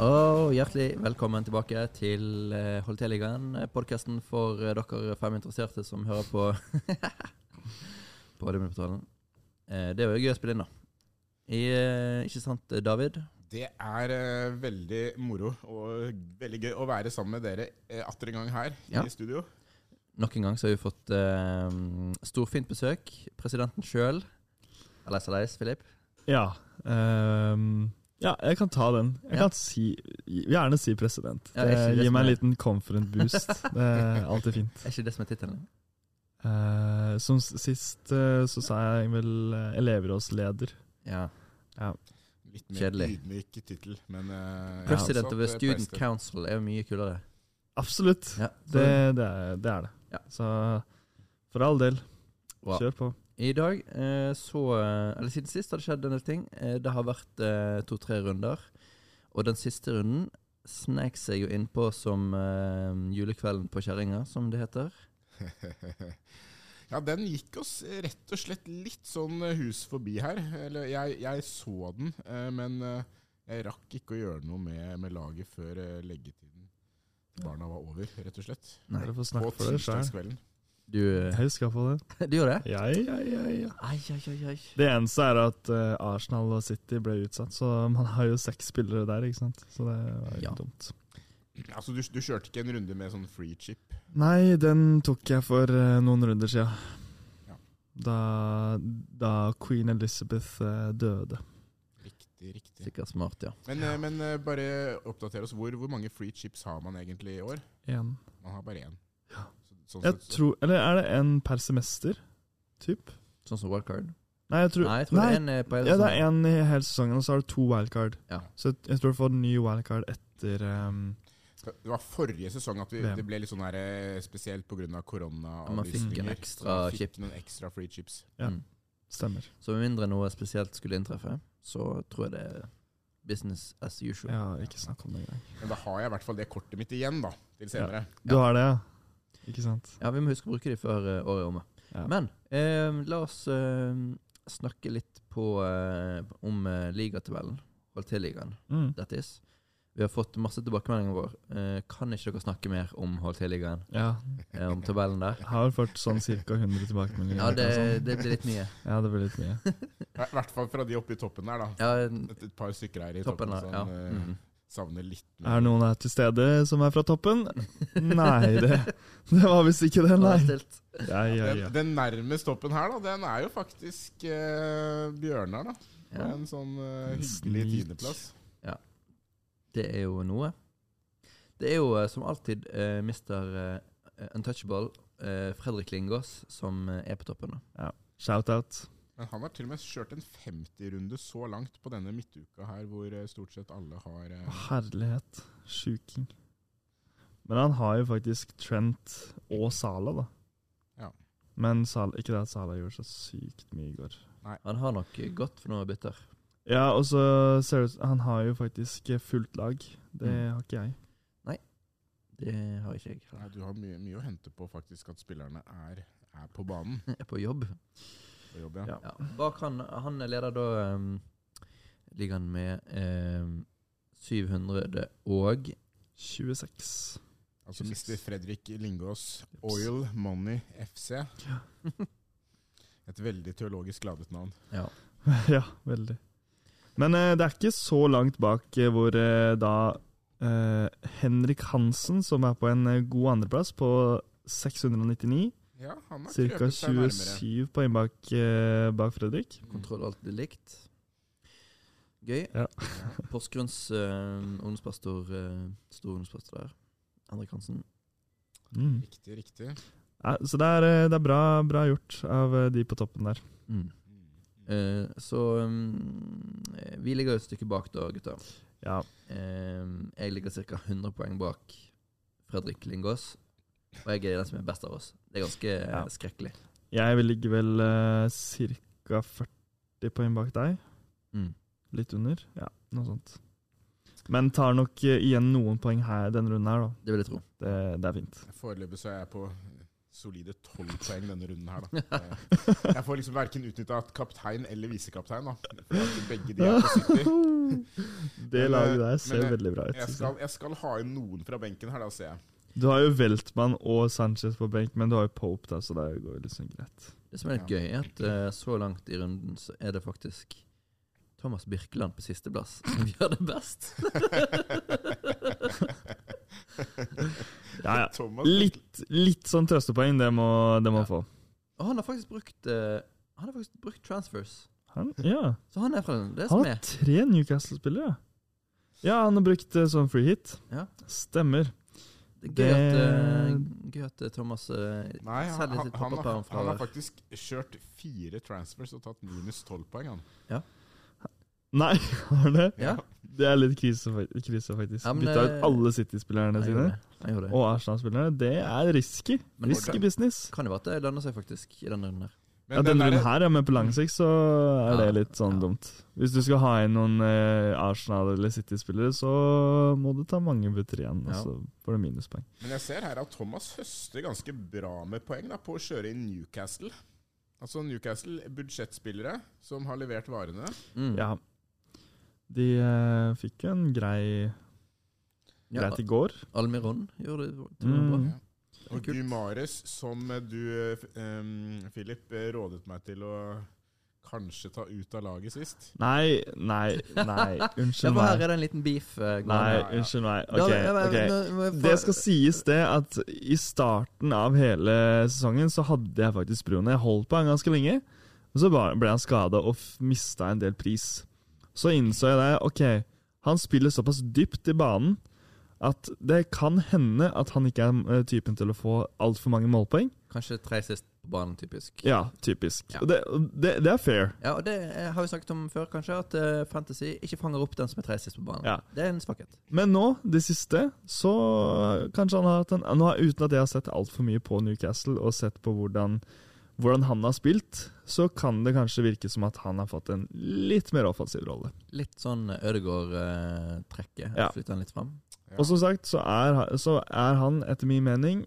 Og hjertelig velkommen tilbake til uh, Holdt-ligaen, podkasten for eh, dere fem interesserte som hører på På det er jo gøy å spille inn, da. I, ikke sant, David? Det er eh, veldig moro og veldig gøy å være sammen med dere eh, atter en gang her Ja. i studio. Nok en gang så har vi fått uh, storfint besøk. Presidenten sjøl. Alais Alais, Filip. Ja. ehm, ja, jeg kan ta den. Jeg Ja. kan si, gjerne si president. Ja, det det gir meg en liten confident boost. Det er alltid fint. Er ikke det som er tittelen? Uh, som sist uh, så sa jeg vel uh, elevrådsleder. Ja. Ja. Litt mer Kjedelig. ydmyk tittel, men President ja, of the eh, Student Council er jo mye kulere. Absolutt. Ja, Det, det, er, det er det. Ja. Så for all del, Wow. kjør på. I dag eh, så eh, Eller siden sist har det skjedd en del ting. Eh, det har vært eh, to-tre runder. Og den siste runden snek seg jo innpå som eh, julekvelden på kjerringa, som det heter. ja, den gikk oss rett og slett litt sånn hus forbi her. Eller jeg, jeg så den, eh, men eh, jeg rakk ikke å gjøre noe med, med laget før eh, leggetiden barna var over, rett og slett. Nei. På tirsdagskvelden. Du, eh, Jeg husker iallfall det. du gjør det? Ja, ja, ja, ja. Ai, ai, ai, ai. Det eneste er at uh, Arsenal og City ble utsatt, så man har jo seks spillere der, ikke sant. Så det var jo Ja. dumt. Altså, du, du kjørte ikke en runde med sånn free chip? Nei, den tok jeg for uh, noen runder siden. Ja. Da, da queen Elizabeth uh, døde. Riktig, riktig. Sikkert smart, ja. Men, uh, men bare oppdater oss. Hvor, hvor mange free chips har man egentlig i år? Én. Man har bare én. Ja. Så, sånn Jeg sett tror Eller er det en per semester? Typ? Sånn som wildcard. Nei, jeg tror Nei, jeg tror det er en eh, på hele Ja, det er én i hele sesongen, og så har du to wildcard. Ja. Så jeg, jeg tror du får en ny wildcard etter um, Det var forrige sesong at vi, det ble litt sånn her, eh, spesielt pga. korona. Ja, man fikk en ekstra man fikk chip. noen ekstra free chips. Ja. Mm. Stemmer. Så med mindre noe spesielt skulle inntreffe, så tror jeg det er business as usual. Ja, ikke snakk om det engang. Men da har jeg i hvert fall det kortet mitt igjen, da. Til senere. Du har det, ja? Ikke sant? Ja, vi må huske å bruke de før eh, året er omme. Ja. Men eh, la oss eh, snakke litt på, eh, om eh, ligatabellen. Holdt til ligaen. Mm. That is. Vi har fått masse tilbakemeldinger vår. Eh, kan ikke dere snakke mer om Holdt til ligaen? Ja. Eh, om tabellen der? Jeg har fått sånn ca. 100 tilbakemeldinger. Ja, det, sånn. det blir litt mye. ja, det blir litt mye. I hvert fall fra de oppe i toppen der, da. Ja, Et, et par stykker her i toppen toppen, der. Ja. mm eh, Mhm. Savner litt Er det noen her til stede som er fra toppen? Nei, det, det var visst ikke det, nei. Ja, Ja, ja, Den, ja. den nærmest toppen her, da, den er jo faktisk eh, Bjørnar, da. På Ja. en sånn eh, hyggelig tiendeplass. Ja. Det er jo noe. Det er jo eh, som alltid uh, Mr. eh, Untouchable, eh, Fredrik Lingås, som eh, er på toppen. da. Shout-out. Men han har til og med kjørt en 50-runde så langt på denne midtuka her, hvor eh, stort sett alle har eh, Herlighet. Sjuking. Men han har jo faktisk Trent og Sala, da. Ja. Men Sala, ikke det at Sala gjorde så sykt mye i går. Han har nok eh, gått for noe bytter. Ja, og så ser det ut Han har jo faktisk fullt lag. Det Mm. har ikke jeg. Nei, Det har ikke jeg. Nei, du har mye, mye å hente på faktisk at spillerne er, er på banen er på jobb. På jobb. Ja. Ja. Bak han, han leder da um, ligaen med um, 700 og 26. Altså Mr. Fredrik Lingås, Oil Money FC. Et veldig teologisk ladet navn. Ja. ja, veldig. Men eh, det er ikke så langt bak eh, hvor eh, da eh, Henrik Hansen, som er på en eh, god andreplass, på 699 Ja, han har nærmere. 27 poeng bak, eh, bak Fredrik. Kontroll alltid likt. Gøy. Ja. Porsgrunns eh, ungdomspastor, eh, stor ungdomspastor der. Henrik Hansen. Mm. Riktig, riktig. Ja, så det er, eh, det er bra, bra gjort av eh, de på toppen der. Mm. Eh, så um, eh, vi ligger jo et stykke bak da, gutta. Ja. Eh, jeg ligger ca. 100 poeng bak Fredrik Lingås. Og jeg er den som er best av oss. Det er ganske eh, Ja. skrekkelig. Jeg vil ligge vel uh, ca. 40 poeng bak deg. Mm. Litt under. Ja, noe sånt. Men tar nok eh, igjen noen poeng her denne runden her, da. Det vil jeg tro. Det, det er fint. Foreløpig så er jeg på solide tolv poeng denne runden her, da. Jeg får liksom verken utnytta kaptein eller visekaptein, da. For begge de er på City. Det Men, laget eh, der ser men, veldig bra ut. Jeg skal, jeg. jeg skal ha inn noen fra benken her, da, ser jeg. Du har jo Weltmann og Sanchez på benk, men du har jo Pope, da, så det går jo liksom greit. Det som er litt gøy, er at uh, så langt i runden så er det faktisk Thomas Birkeland på sisteplass som gjør det best. Ja, ja. Litt, litt sånn trøstepoeng, det må, det må Ja. få. Og han har faktisk brukt uh, Han har faktisk brukt transfers. Han, ja. Så han er fra det Han som har er. tre Newcastle-spillere. Ja, han har brukt uh, sånn free hit. Ja. Stemmer. Det er gøy at, Det- eh, gøy at eh, Thomas uh, Nei, han, selger han, sitt han, har, han har faktisk kjørt fire transfers og tatt minus tolv poeng, han. Nei, har han det? Ja. Det er litt krise, krise faktisk. Ja, Bytta eh, ut alle City-spillerne sine. gjorde gjorde det. Og Arsenal-spillerne. Det er risky. Risky business. Kan jo være at det lønner seg faktisk i denne runden her. Men Ja, Denne runden her, ja, men på lang sikt så er det litt sånn ja. dumt. Hvis du skal ha inn noen eh, Arsenal- eller City-spillere, så må du ta mange butter igjen, og Ja. så får du minuspoeng. Men jeg ser her at Thomas høster ganske bra med poeng da, på å kjøre inn Newcastle. Altså Newcastle, budsjettspillere som har levert varene. Mm. Ja. De eh, fikk en grei Ja, greit i går. Almiron gjorde det Mm. bra. Og Kult. Gumares, som du, um, Philip, eh, rådet meg til å kanskje ta ut av laget sist. Nei, nei, nei. Unnskyld meg. her er det en liten beef. Uh. Nei, Ja, ja. unnskyld meg. Ok, Det skal sies det at i starten av hele sesongen så hadde jeg faktisk Bruno. Jeg holdt på han ganske lenge. Og så ble han skada og mista en del pris. Så innså jeg det. Ok, han spiller såpass dypt i banen at det kan hende at han ikke er eh, typen til å få altfor mange målpoeng. Kanskje tre sist på banen, typisk. Ja, typisk. Ja. Det, det, det er fair. Ja, og det eh, har vi snakket om før, kanskje, at eh, Fantasy ikke fanger opp den som er tre sist på banen. Ja. Det er en svakhet. Men nå, det siste, så kanskje han har hatt en nå, Uten at jeg har sett altfor mye på Newcastle og sett på hvordan, hvordan han har spilt, så kan det kanskje virke som at han har fått en litt mer offensiv rolle. Litt sånn Ødegaard-trekket. Ja. Flytter han litt fram. Og som sagt så er, så er han, etter min mening,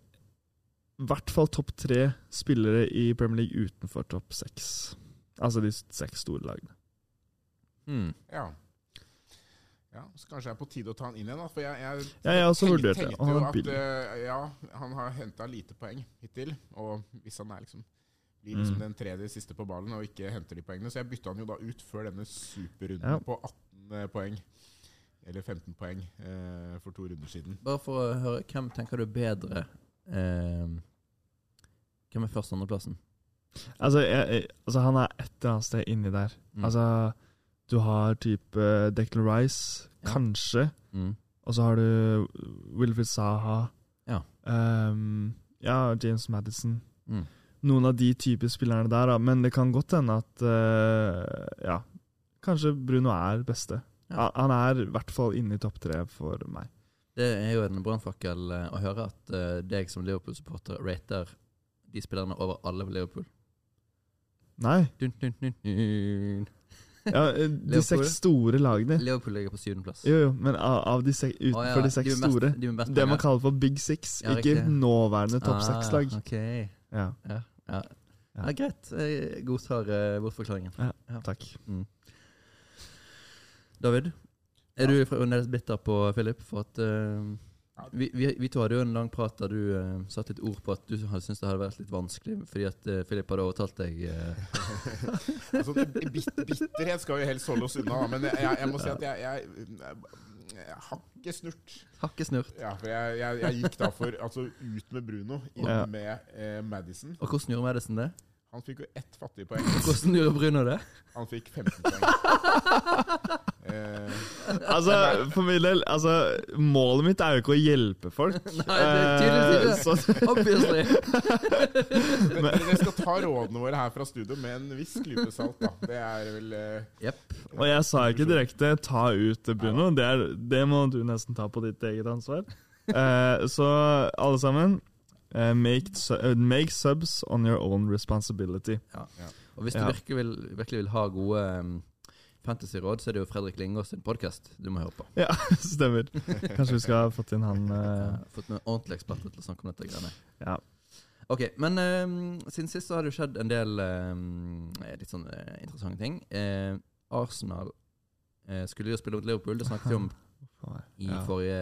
i hvert fall topp tre spillere i Premier League utenfor topp seks. Altså de seks store lagene. Mm. Ja. ja. Så kanskje det er på tide å ta han inn igjen, da. For jeg, jeg, Ja, jeg også tenkte, tenkte han jo at eh, ja, han har henta lite poeng hittil. Og hvis han er liksom blir liksom Mm. den tredje siste på ballen og ikke henter de poengene. Så jeg bytta han jo da ut før denne superrunden Ja. på 18 poeng. Eller 15 poeng eh, for to runder siden. Bare for å høre, hvem tenker du er bedre eh, Hvem er første- og andreplassen? Altså, jeg, jeg, altså, han er et eller annet sted inni der. Mm. Altså, du har type Declan Rice, Ja. kanskje. Mm. Og så har du Wilfred Saha. Ja. Um, ja, James Madison. Mm. Noen av de type spillerne der, da. Men det kan godt hende at uh, Ja, kanskje Bruno er beste. Ja. Han- er i hvert fall inne i topp tre for meg. Det er jo en brannfakkel eh, å høre at eh, deg som Liverpool-supporter rater de spillerne over alle på Liverpool. Nei. Dun, dun, dun. Ja, eh, de seks store lagene. Liverpool ligger på syvendeplass. Jo, jo, men av, av de seks, utenfor Å, ja, de seks de best, store de Det man kaller for Big Six, Ja, ikke riktig. nåværende topp Ah, seks-lag. Okay. Ja, Ja, ja. Ja. ja, greit. Jeg godtar bortforklaringen. takk. David, er du fremdeles bitter på Philip for at uh, vi, vi, vi to hadde jo en lang prat der du uh, satte et ord på at du syntes det hadde vært litt vanskelig fordi at uh, Philip hadde overtalt deg Altså, bit, bitterhet skal jo helst holde oss unna, men jeg, jeg, jeg må si at jeg, jeg, jeg har ikke snurt. hakkesnurt. Ja, for jeg gikk da for altså, ut med Bruno, inn Ja. med eh, Madison. Og hvordan gjorde Madison det? Han fikk jo ett fattig poeng. Hvordan gjorde Bruno det? Han fikk 15 poeng. Eh, Altså, for min del, altså, målet mitt er jo ikke å hjelpe folk. Nei, det er tydeligvis Eh, ikke. men dere skal ta rådene våre her fra studio med en viss klype salt, da. Det er vel uh, yep. Og jeg sa ikke direkte 'ta ut Bruno'. Det, er, det må du nesten ta på ditt eget ansvar. Uh, så alle sammen uh, make, su eh, make subs on your own responsibility. Og hvis du Ja. virkelig, vil, virkelig vil ha gode um, fantasyråd, så er det jo Fredrik Lingås sin podkast du må høre på. Ja, stemmer. Kanskje vi skal ha fått inn han uh... fått med ordentlige eksperter til å snakke om dette greiene. Ja. Ok, men uh, siden sist så har det jo skjedd en del uh, litt sånn interessante ting. Arsenal skulle jo spille mot Liverpool, det snakket vi om i Ja, forrige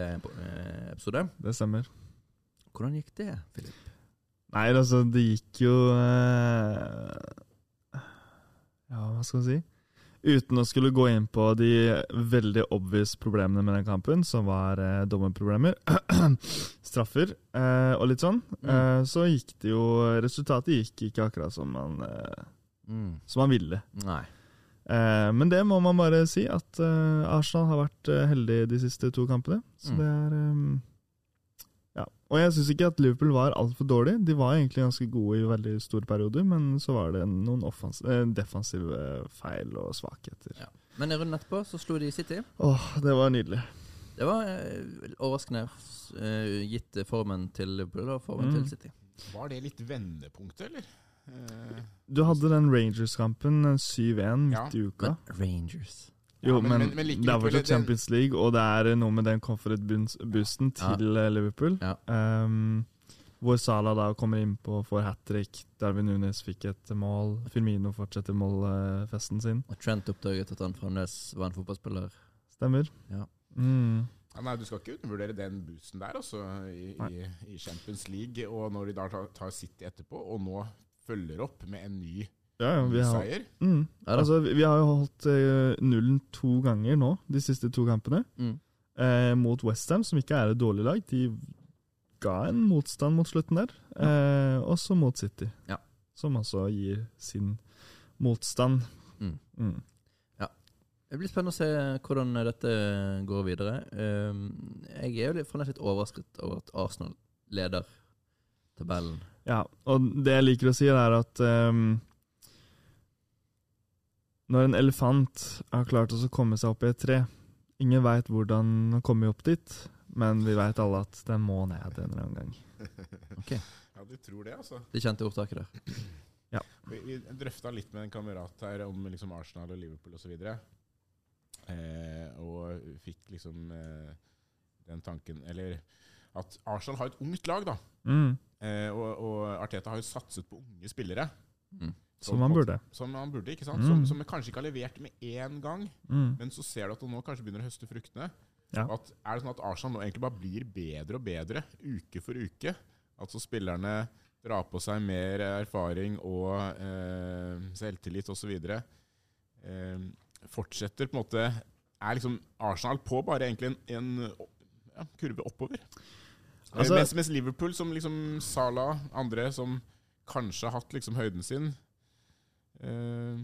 episode. det stemmer. Hvordan gikk det, Philip? Nei, altså, det gikk jo Ja, hva skal man si? Uten å skulle gå inn på de veldig obvious problemene med den kampen, som var eh, dommerproblemer, straffer eh, og litt sånn, Mm. eh, så gikk det jo Resultatet gikk ikke akkurat som man, eh, Mm. som man ville. Nei. Eh, men det må man bare si, at eh, Arsenal har vært heldig de siste to kampene. Så Mm. det er. Og jeg syns ikke at Liverpool var altfor dårlig. De var egentlig ganske gode i veldig store perioder, men så var det noen eh, defensive feil og svakheter. Ja. Men i runden etterpå så slo de City. Åh, det var nydelig. Det var eh, overraskende, eh, gitt formen til Liverpool og formen Mm. til City. Var det litt vendepunktet, eller? Eh, Du hadde den Rangers-kampen, den 7-1 midt Ja, i uka. Men Rangers Jo, Ja, men- men, men- like det er fortsatt Champions League, og det er noe med den comfort-boosten Ja. til eh, Liverpool. Ja. Um, hvor Salah da kommer innpå og får hat trick. Darwin Nunes fikk et mål. Firmino fortsetter målfesten sin. Og Trent oppdaget at han fremdeles var en fotballspiller. Stemmer. Ja. Mm. ja, nei, Du skal ikke undervurdere den boosten der altså, i, i, i Champions League. Og når de da tar, tar City etterpå, og nå følger opp med en ny, Ja, ja, vi har, seier mm. Altså, vi vi har jo holdt eh, nullen to ganger nå, de siste to kampene. Mm. Eh, mot Westham, som ikke er et dårlig lag. De ga en motstand mot slutten der. Eh, også mot City, Ja. som altså gir sin motstand. Mm. Mm. Det blir spennende å se hvordan dette går videre. Um, jeg er jo litt, fremdeles litt overrasket over at Arsenal leder tabellen. Ja, og det jeg liker å si, er at ehm, Når en elefant har klart å komme seg opp i et tre Ingen veit hvordan den kommer opp dit, men vi veit alle at den må ned en eller annen gang. Ja, du tror det, altså. Det kjente ordtaket der. Vi, vi drøfta litt med en kamerat her om liksom Arsenal og Liverpool osv. Eh, og fikk liksom eh, den tanken Eller at Arsenal har et ungt lag, da. Mm, Eh, og, og Arteta har jo satset på unge spillere. Mm. som man burde. Som han burde, ikke sant? Mm. Som, som kanskje ikke har levert med én gang, Mm. men så ser du at han nå kanskje begynner å høste fruktene. Ja. At, er det sånn at Arsenal nå egentlig bare blir bedre og bedre uke for uke? Altså spillerne drar på seg mer erfaring og eh, selvtillit osv. Eh, fortsetter på en måte Er liksom Arsenal på bare egentlig en, en ja, kurve oppover? Altså- mens, mens Liverpool, som liksom Salah, andre som kanskje har hatt liksom høyden sin eh,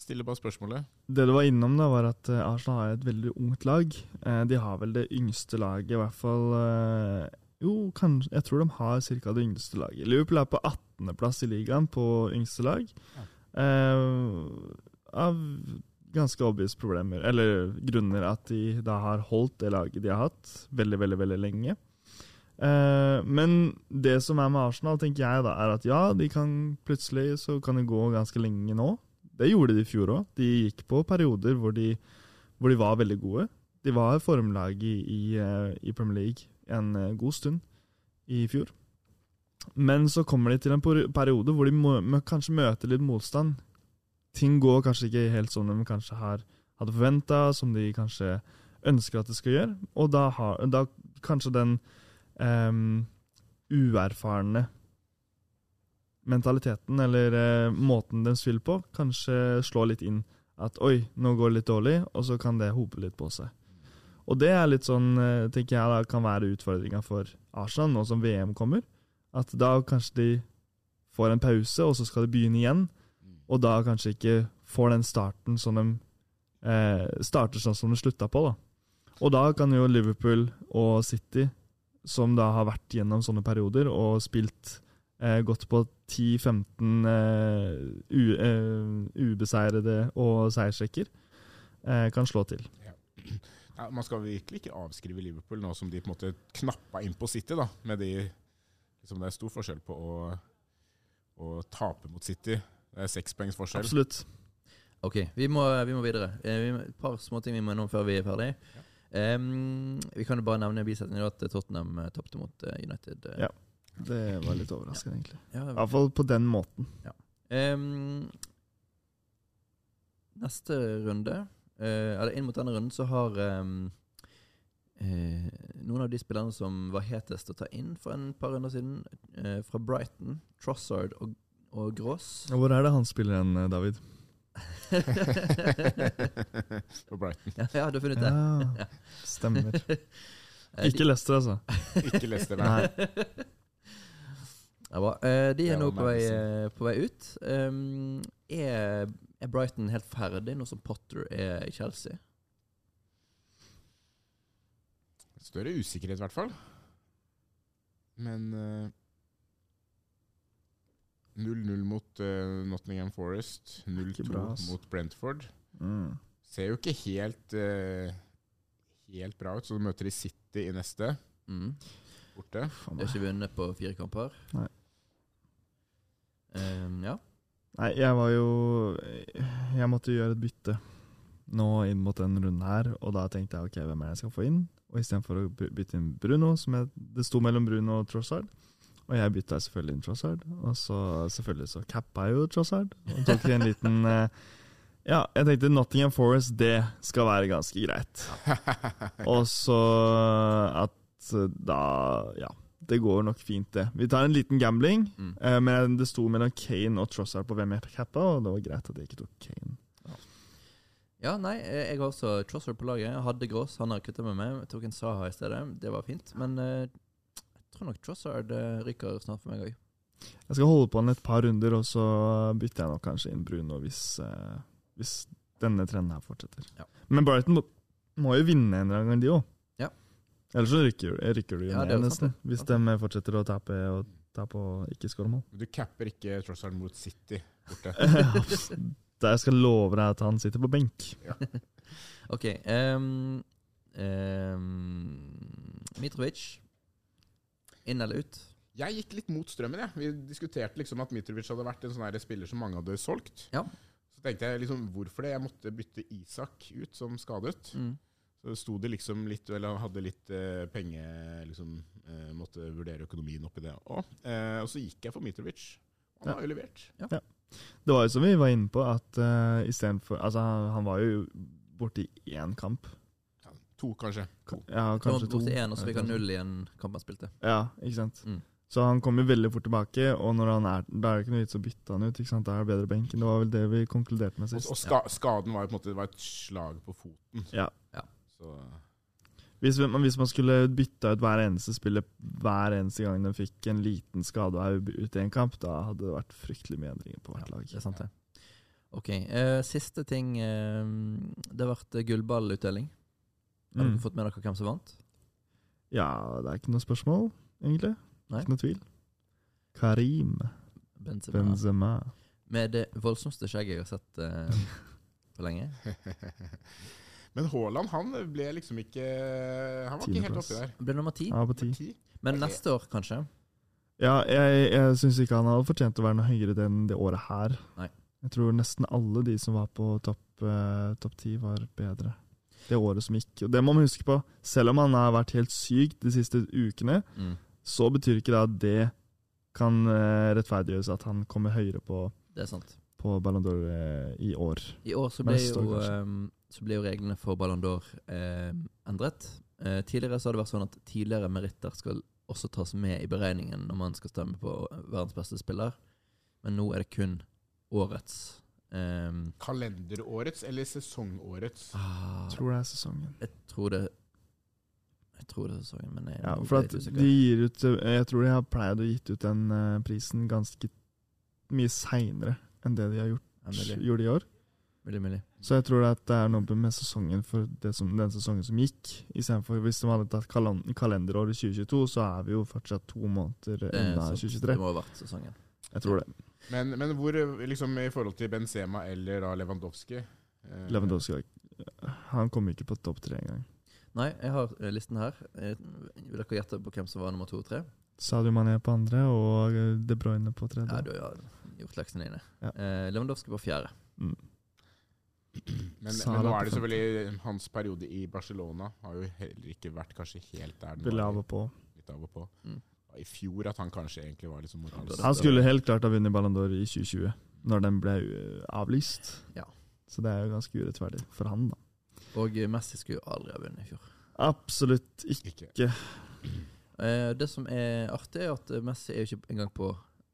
Stiller bare spørsmålet. Det du var innom, da, var at eh, Arsenal har et veldig ungt lag. Eh, de har vel det yngste laget, i hvert fall eh, Jo, kanskje Jeg tror de har ca. det yngste laget. Liverpool er på 18.-plass i ligaen på yngste lag. Eh, av ganske obvious problemer, eller grunner at de da har holdt det laget de har hatt, veldig, veldig, veldig lenge. Eh, men det som er med Arsenal, tenker jeg da, er at ja, de kan plutselig så kan det gå ganske lenge nå. Det gjorde de i fjor òg. De gikk på perioder hvor de, hvor de var veldig gode. De var formlag i, i, eh, Premier League en eh, god stund i fjor. Men så kommer de til en periode hvor de må, må kanskje møter litt motstand. Ting går kanskje ikke helt som de kanskje har, hadde forventa, som de kanskje ønsker at det skal gjøre. Og da, har, da kanskje den em, uerfarne mentaliteten, eller uh, måten den spiller på, kanskje slår litt inn at oi, nå går det litt dårlig, og så kan det hope litt på seg. Og det er litt sånn, eh, tenker jeg da, kan være utfordringa for Arsenal nå som VM kommer. At da kanskje de får en pause, og så skal de begynne igjen. Og da kanskje ikke får den starten som de eh, starter sånn som de slutta på. da. Og da kan jo Liverpool og City, som da har vært gjennom sånne perioder og spilt eh, gått på 10-15 eh, eh, ubeseirede og seiersrekker, eh, kan slå til. Ja, man skal virkelig ikke avskrive Liverpool nå som de på en måte knappa inn på City. da, med de, liksom Det er stor forskjell på å, å tape mot City. Det er sekspoengs forskjell. Absolutt. Ok, vi må, vi må videre. Eh, vi et par småting vi må innom før vi er ferdig. Em, vi kan jo bare nevne i bisetningen at Tottenham eh, tapte mot eh, United. eh. Ja. Det var litt overraskende, egentlig. Ja, I hvert fall på den måten. Ehm, neste runde uh, Eller inn mot denne runden så har um, uh, noen av de spillerne som var hetest å ta inn for en par runder siden, uh, fra Brighton, Trossard og, og Gross Hvor er det han spiller hen, David? På Brighton. ja, ja, du har funnet det. Ja, stemmer. Eh, Ikke Leicester, altså. Ikke det. Nei. Ja, bra. Eh, de er nå på vei, eh, på vei ut. Um, er, er Brighton helt ferdig nå som Potter er i Chelsea? Større usikkerhet, i hvert fall. Men 0-0 mot uh, Nottingham Forest. 0-2 mot Brentford. Mm. Ser jo ikke helt uh, Helt bra ut. Så du møter de City i neste, Mm. borte. De har ikke vunnet på fire kamper. Nei. Um, ja. Nei, jeg var jo Jeg måtte gjøre et bytte nå inn mot den runden her, og da tenkte jeg ok, hvem er det jeg skal få inn? Og istedenfor å bytte inn Bruno, som jeg, det sto mellom Bruno og Trossard, og jeg bytta selvfølgelig inn Trossard, og så selvfølgelig så cappa jeg jo Trossard, og tok en liten eh, Ja, jeg tenkte Nottingham Forest, det skal være ganske greit. Og så at da Ja, det går nok fint, det. Vi tar en liten gambling. Mm. Eh, men det sto mellom Kane og Trossard på hvem jeg cappa, og det var greit at jeg ikke tok Kane. ja, nei, eh, jeg har også Trossard på laget. Jeg hadde Gross, han har kutta med meg. Jeg tok en Saha i stedet. Det var fint. Men eh, jeg tror nok Trossard eh, ryker snart for meg òg. Jeg skal holde på han et par runder, og så bytter jeg nok kanskje inn Bruno hvis, eh, hvis denne trenden her fortsetter. Ja. Men Brighton må, må jo vinne en eller annen gang, de òg. Ja. Ellers så rykker, rykker du jo Ja, ned, nesten. Hvis de fortsetter å tape og tape og ikke skåre mål. Du capper ikke Trossard mot City borte. Der jeg love deg at han sitter på benk. OK. Um, Mitrovic. Inn eller ut? Jeg gikk litt mot strømmen. jeg. Vi diskuterte liksom at Mitrovic hadde vært en sånn spiller som mange hadde solgt. Ja. Så tenkte jeg liksom, hvorfor det? Jeg måtte bytte Isak ut som skadet. Mm. Så sto det liksom litt, eller hadde litt eh, penger liksom, eh, Måtte vurdere økonomien oppi det òg. Eh, og så gikk jeg for Mitrovic. Han Ja. har jo levert. Ja. Det var jo som vi var inne på, at uh, istedenfor Altså, han, han var jo borte i én kamp. Ja, to, kanskje. To. Ja, kanskje to. én, og så fikk han null i en kamp han spilte. Ja, ikke sant. Mm. Så han kom jo veldig fort tilbake, og når han er, da er det ikke noe vits å bytte han ut. ikke sant? Da er det bedre benken. Det var vel det vi konkluderte med sist. og ska, skaden var jo på en måte det var et slag på foten. Ja. Ja. Så Hvis, hvis man skulle bytta ut hver eneste spiller hver eneste gang de fikk en liten skade og er ute i en kamp, da hadde det vært fryktelig mye endringer på hvert Ja, lag. det er sant, det. Ok. uh, siste ting Uh, Det ble gullballutdeling. Har Mm. dere fått med dere hvem som vant? Ja, det er ikke noe spørsmål, egentlig. Nei. Ikke noe tvil. Karim Benzema. Benzema. Med det voldsomste skjegget jeg har sett uh, på lenge. Men Haaland han ble liksom ikke Han var ikke helt oppi der. Han ble nummer ti. Ja, på ti. Men neste år, kanskje? Ja, jeg, jeg syns ikke han hadde fortjent å være noe høyere enn det året her. Nei. Jeg tror nesten alle de som var på topp eh, topp ti, var bedre det året som gikk. Og det må man huske på. Selv om han har vært helt syk de siste ukene, Mm. så betyr ikke det at det kan eh, rettferdiggjøres at han kommer høyere på, Det sant. på Ballon d'Or eh, i år. I år så ble, jo, eh, så ble jo reglene for Ballon d'Or eh, endret. Eh, tidligere så har det vært sånn at tidligere meritter skal også tas med i beregningen når man skal stemme på verdens beste spiller, men nå er det kun årets. Eh, Kalenderårets eller sesongårets? ah, Tror det er sesongen. jeg tror det Jeg tror det er sesongen, men jeg, Ja, for at de gir ut eh, Jeg tror de har pleid å gitt ut den uh, prisen ganske mye seinere enn det de har gjort, Ja, gjorde i år. Veldig, mulig. Så jeg tror at det er noe med sesongen for det som, den sesongen som gikk. Istedenfor hvis de hadde tatt kalen kalenderåret 2022, så er vi jo fortsatt to måneder er unna 2023. Det må ha vært sesongen. Jeg tror det. Men, men hvor, liksom i forhold til Benzema eller da Lewandowski eh, Lewandowski Han kom ikke på topp tre engang. Nei, jeg har eh, listen her. Vil dere gjette på hvem som var nummer to og tre? Sadio Mané på andre og eh, De Bruyne på tredje. Ja, du har gjort leksene dine. Ja. Eh, Lewandowski på fjerde. Mm. Men, men nå er det selvfølgelig Hans periode i Barcelona har jo heller ikke vært kanskje helt der den var. Litt av og på. Litt av og på. Mm. I fjor at han kanskje egentlig var liksom moralsk. Han skulle helt klart ha vunnet Ballon d'Or i 2020, når den ble uh, avlyst. Ja. Så det er jo ganske urettferdig for han, da. Og Messi skulle jo aldri ha vunnet i fjor. Absolutt ikke. Ikke. Eh, det som er artig, er at Messi er jo ikke engang på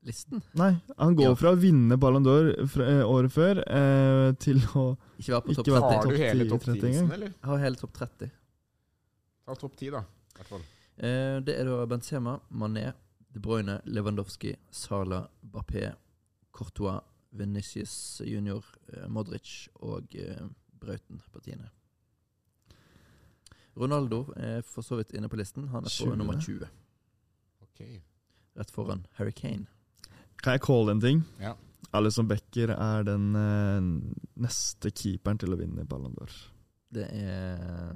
listen. Nei, han går Ja. fra å vinne Ballon d'Or eh, året før eh, til å Ikke være på topp 30. Har du hele topp 10-listen, engang? eller? Jeg har hele topp 30. Ta topp 10, da. I hvert fall. Eh, det er da Benzema, Mané, De Bruyne, Lewandowski, Sala, Bappé, Courtois, Venicius junior, eh, Modric og eh, Brauten-partiene. Ronaldo er for så vidt inne på listen. Han er på 20. nummer 20. Okay. Rett foran Harry Kane. Kan jeg calle en ting? Ja. Alison Becker er den neste keeperen til å vinne Ballon d'Or. Det er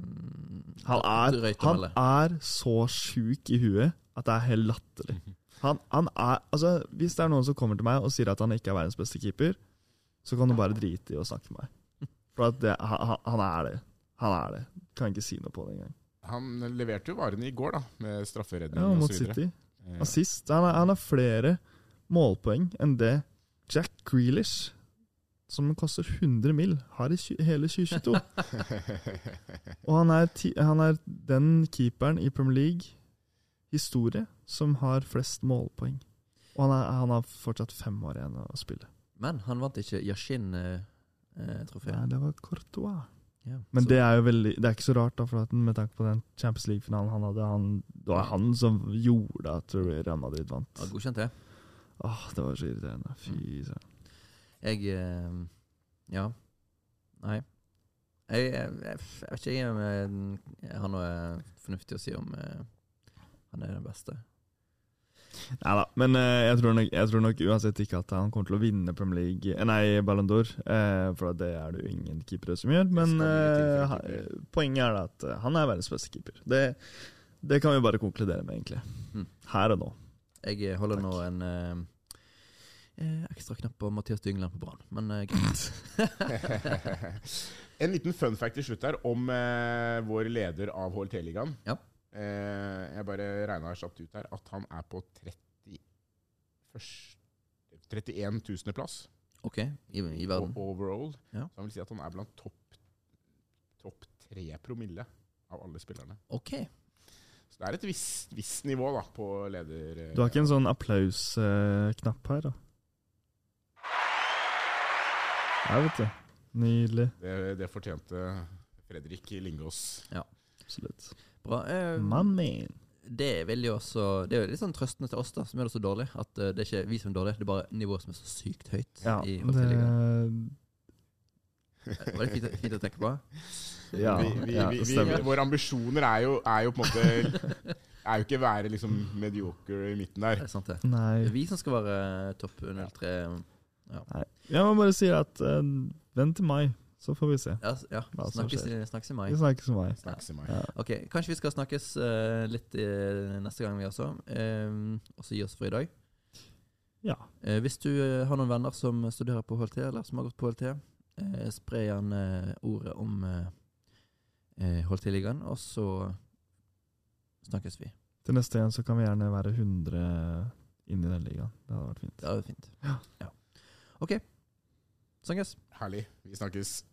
Han er, han er så sjuk i huet at det er helt latterlig. Han, han er, altså, hvis det er noen som kommer til meg og sier at han ikke er verdens beste keeper, så kan du bare drite i å snakke med meg. For at det, han, han- er det. Han er det. Kan ikke si noe på det engang. Han leverte jo varene i går, da, med strafferedning Ja, mot. City. Eh, Assist. Han har flere målpoeng enn det Jack Grealish, som koster 100 mill., har i hele 2022. Og han er, ti, han er den keeperen i Premier League historie som har flest målpoeng. Og han, er, han har fortsatt fem år igjen å spille. Men han vant ikke Yashin-trofeet. Nei, det var Courtois. ja, Men det er jo veldig Det er ikke så rart, da, for at med tanke på den Champions League-finalen han hadde han, Det var han som gjorde at Real Madrid vant. ja, Godkjent, det. Åh, det var så irriterende. Fy søren. Jeg eh, Ja. Nei. Jeg, jeg, jeg, jeg vet ikke om jeg, jeg har noe fornuftig å si om eh, han er den beste. Nei da, men eh, jeg, tror nok, jeg tror nok uansett ikke at han kommer til å vinne Premier League eh, Nei, Ballon d'Or, eh, for det er det jo ingen keepere som gjør. Men eh, keeper. poenget er at eh, han er verdens beste keeper. Det, det kan vi bare konkludere med, egentlig. Mm. Her og nå. Jeg holder nå en eh, eh, ekstra knapp på Mathias Dyngland på Brann, men eh, greit. en liten fun fact til slutt her om eh, vår leder av HLT-ligaen. Ja. Eh, jeg bare regna kjapt ut her at han er på 30 først- 31 000. plass OK, i, i verden. overall. Ja. Så han vil si at han er blant topp topp tre promille av alle spillerne. OK. Så det er et visst, visst nivå da på leder... eh, Du har ikke en sånn applausknapp her, da? Ja, vet du. Nydelig. det, det fortjente Fredrik Lingås. Ja, Absolutt. Bra. Eh, det er jo også Det er jo litt sånn trøstende til oss da som gjør det så dårlig. At eh, det er ikke vi som er dårlige, det er bare nivået som er så sykt høyt. Ja, i det Hockeyligaen. Var det fint, fint å tenke på? Ja, vi, vi, ja, det det vi, stemmer. våre ambisjoner er jo, er jo på en måte Er jo ikke være liksom mediocre i midten der. Det Er sant, det? Nei. Det er vi som skal være topp 03. Nei. Jeg må bare si at uh, vent til mai, så får vi se. Ja, ja. Snakkes, snakkes i mai. Vi snakkes i mai. Snakkes i mai. Ja. Ok, Kanskje vi skal snakkes uh, litt eh, neste gang, vi også. Um, og så gi oss for i dag. ja. Hvis du har noen venner som studerer på HLT, eller som har gått på HLT, spre gjerne ordet om uh, HLT-ligaen, og så snakkes vi. Til neste gang så kan vi gjerne være 100 inn i den ligaen. Det hadde vært fint. Det er fint. Ja. ja. OK. Snakkes. Herlig. Vi snakkes.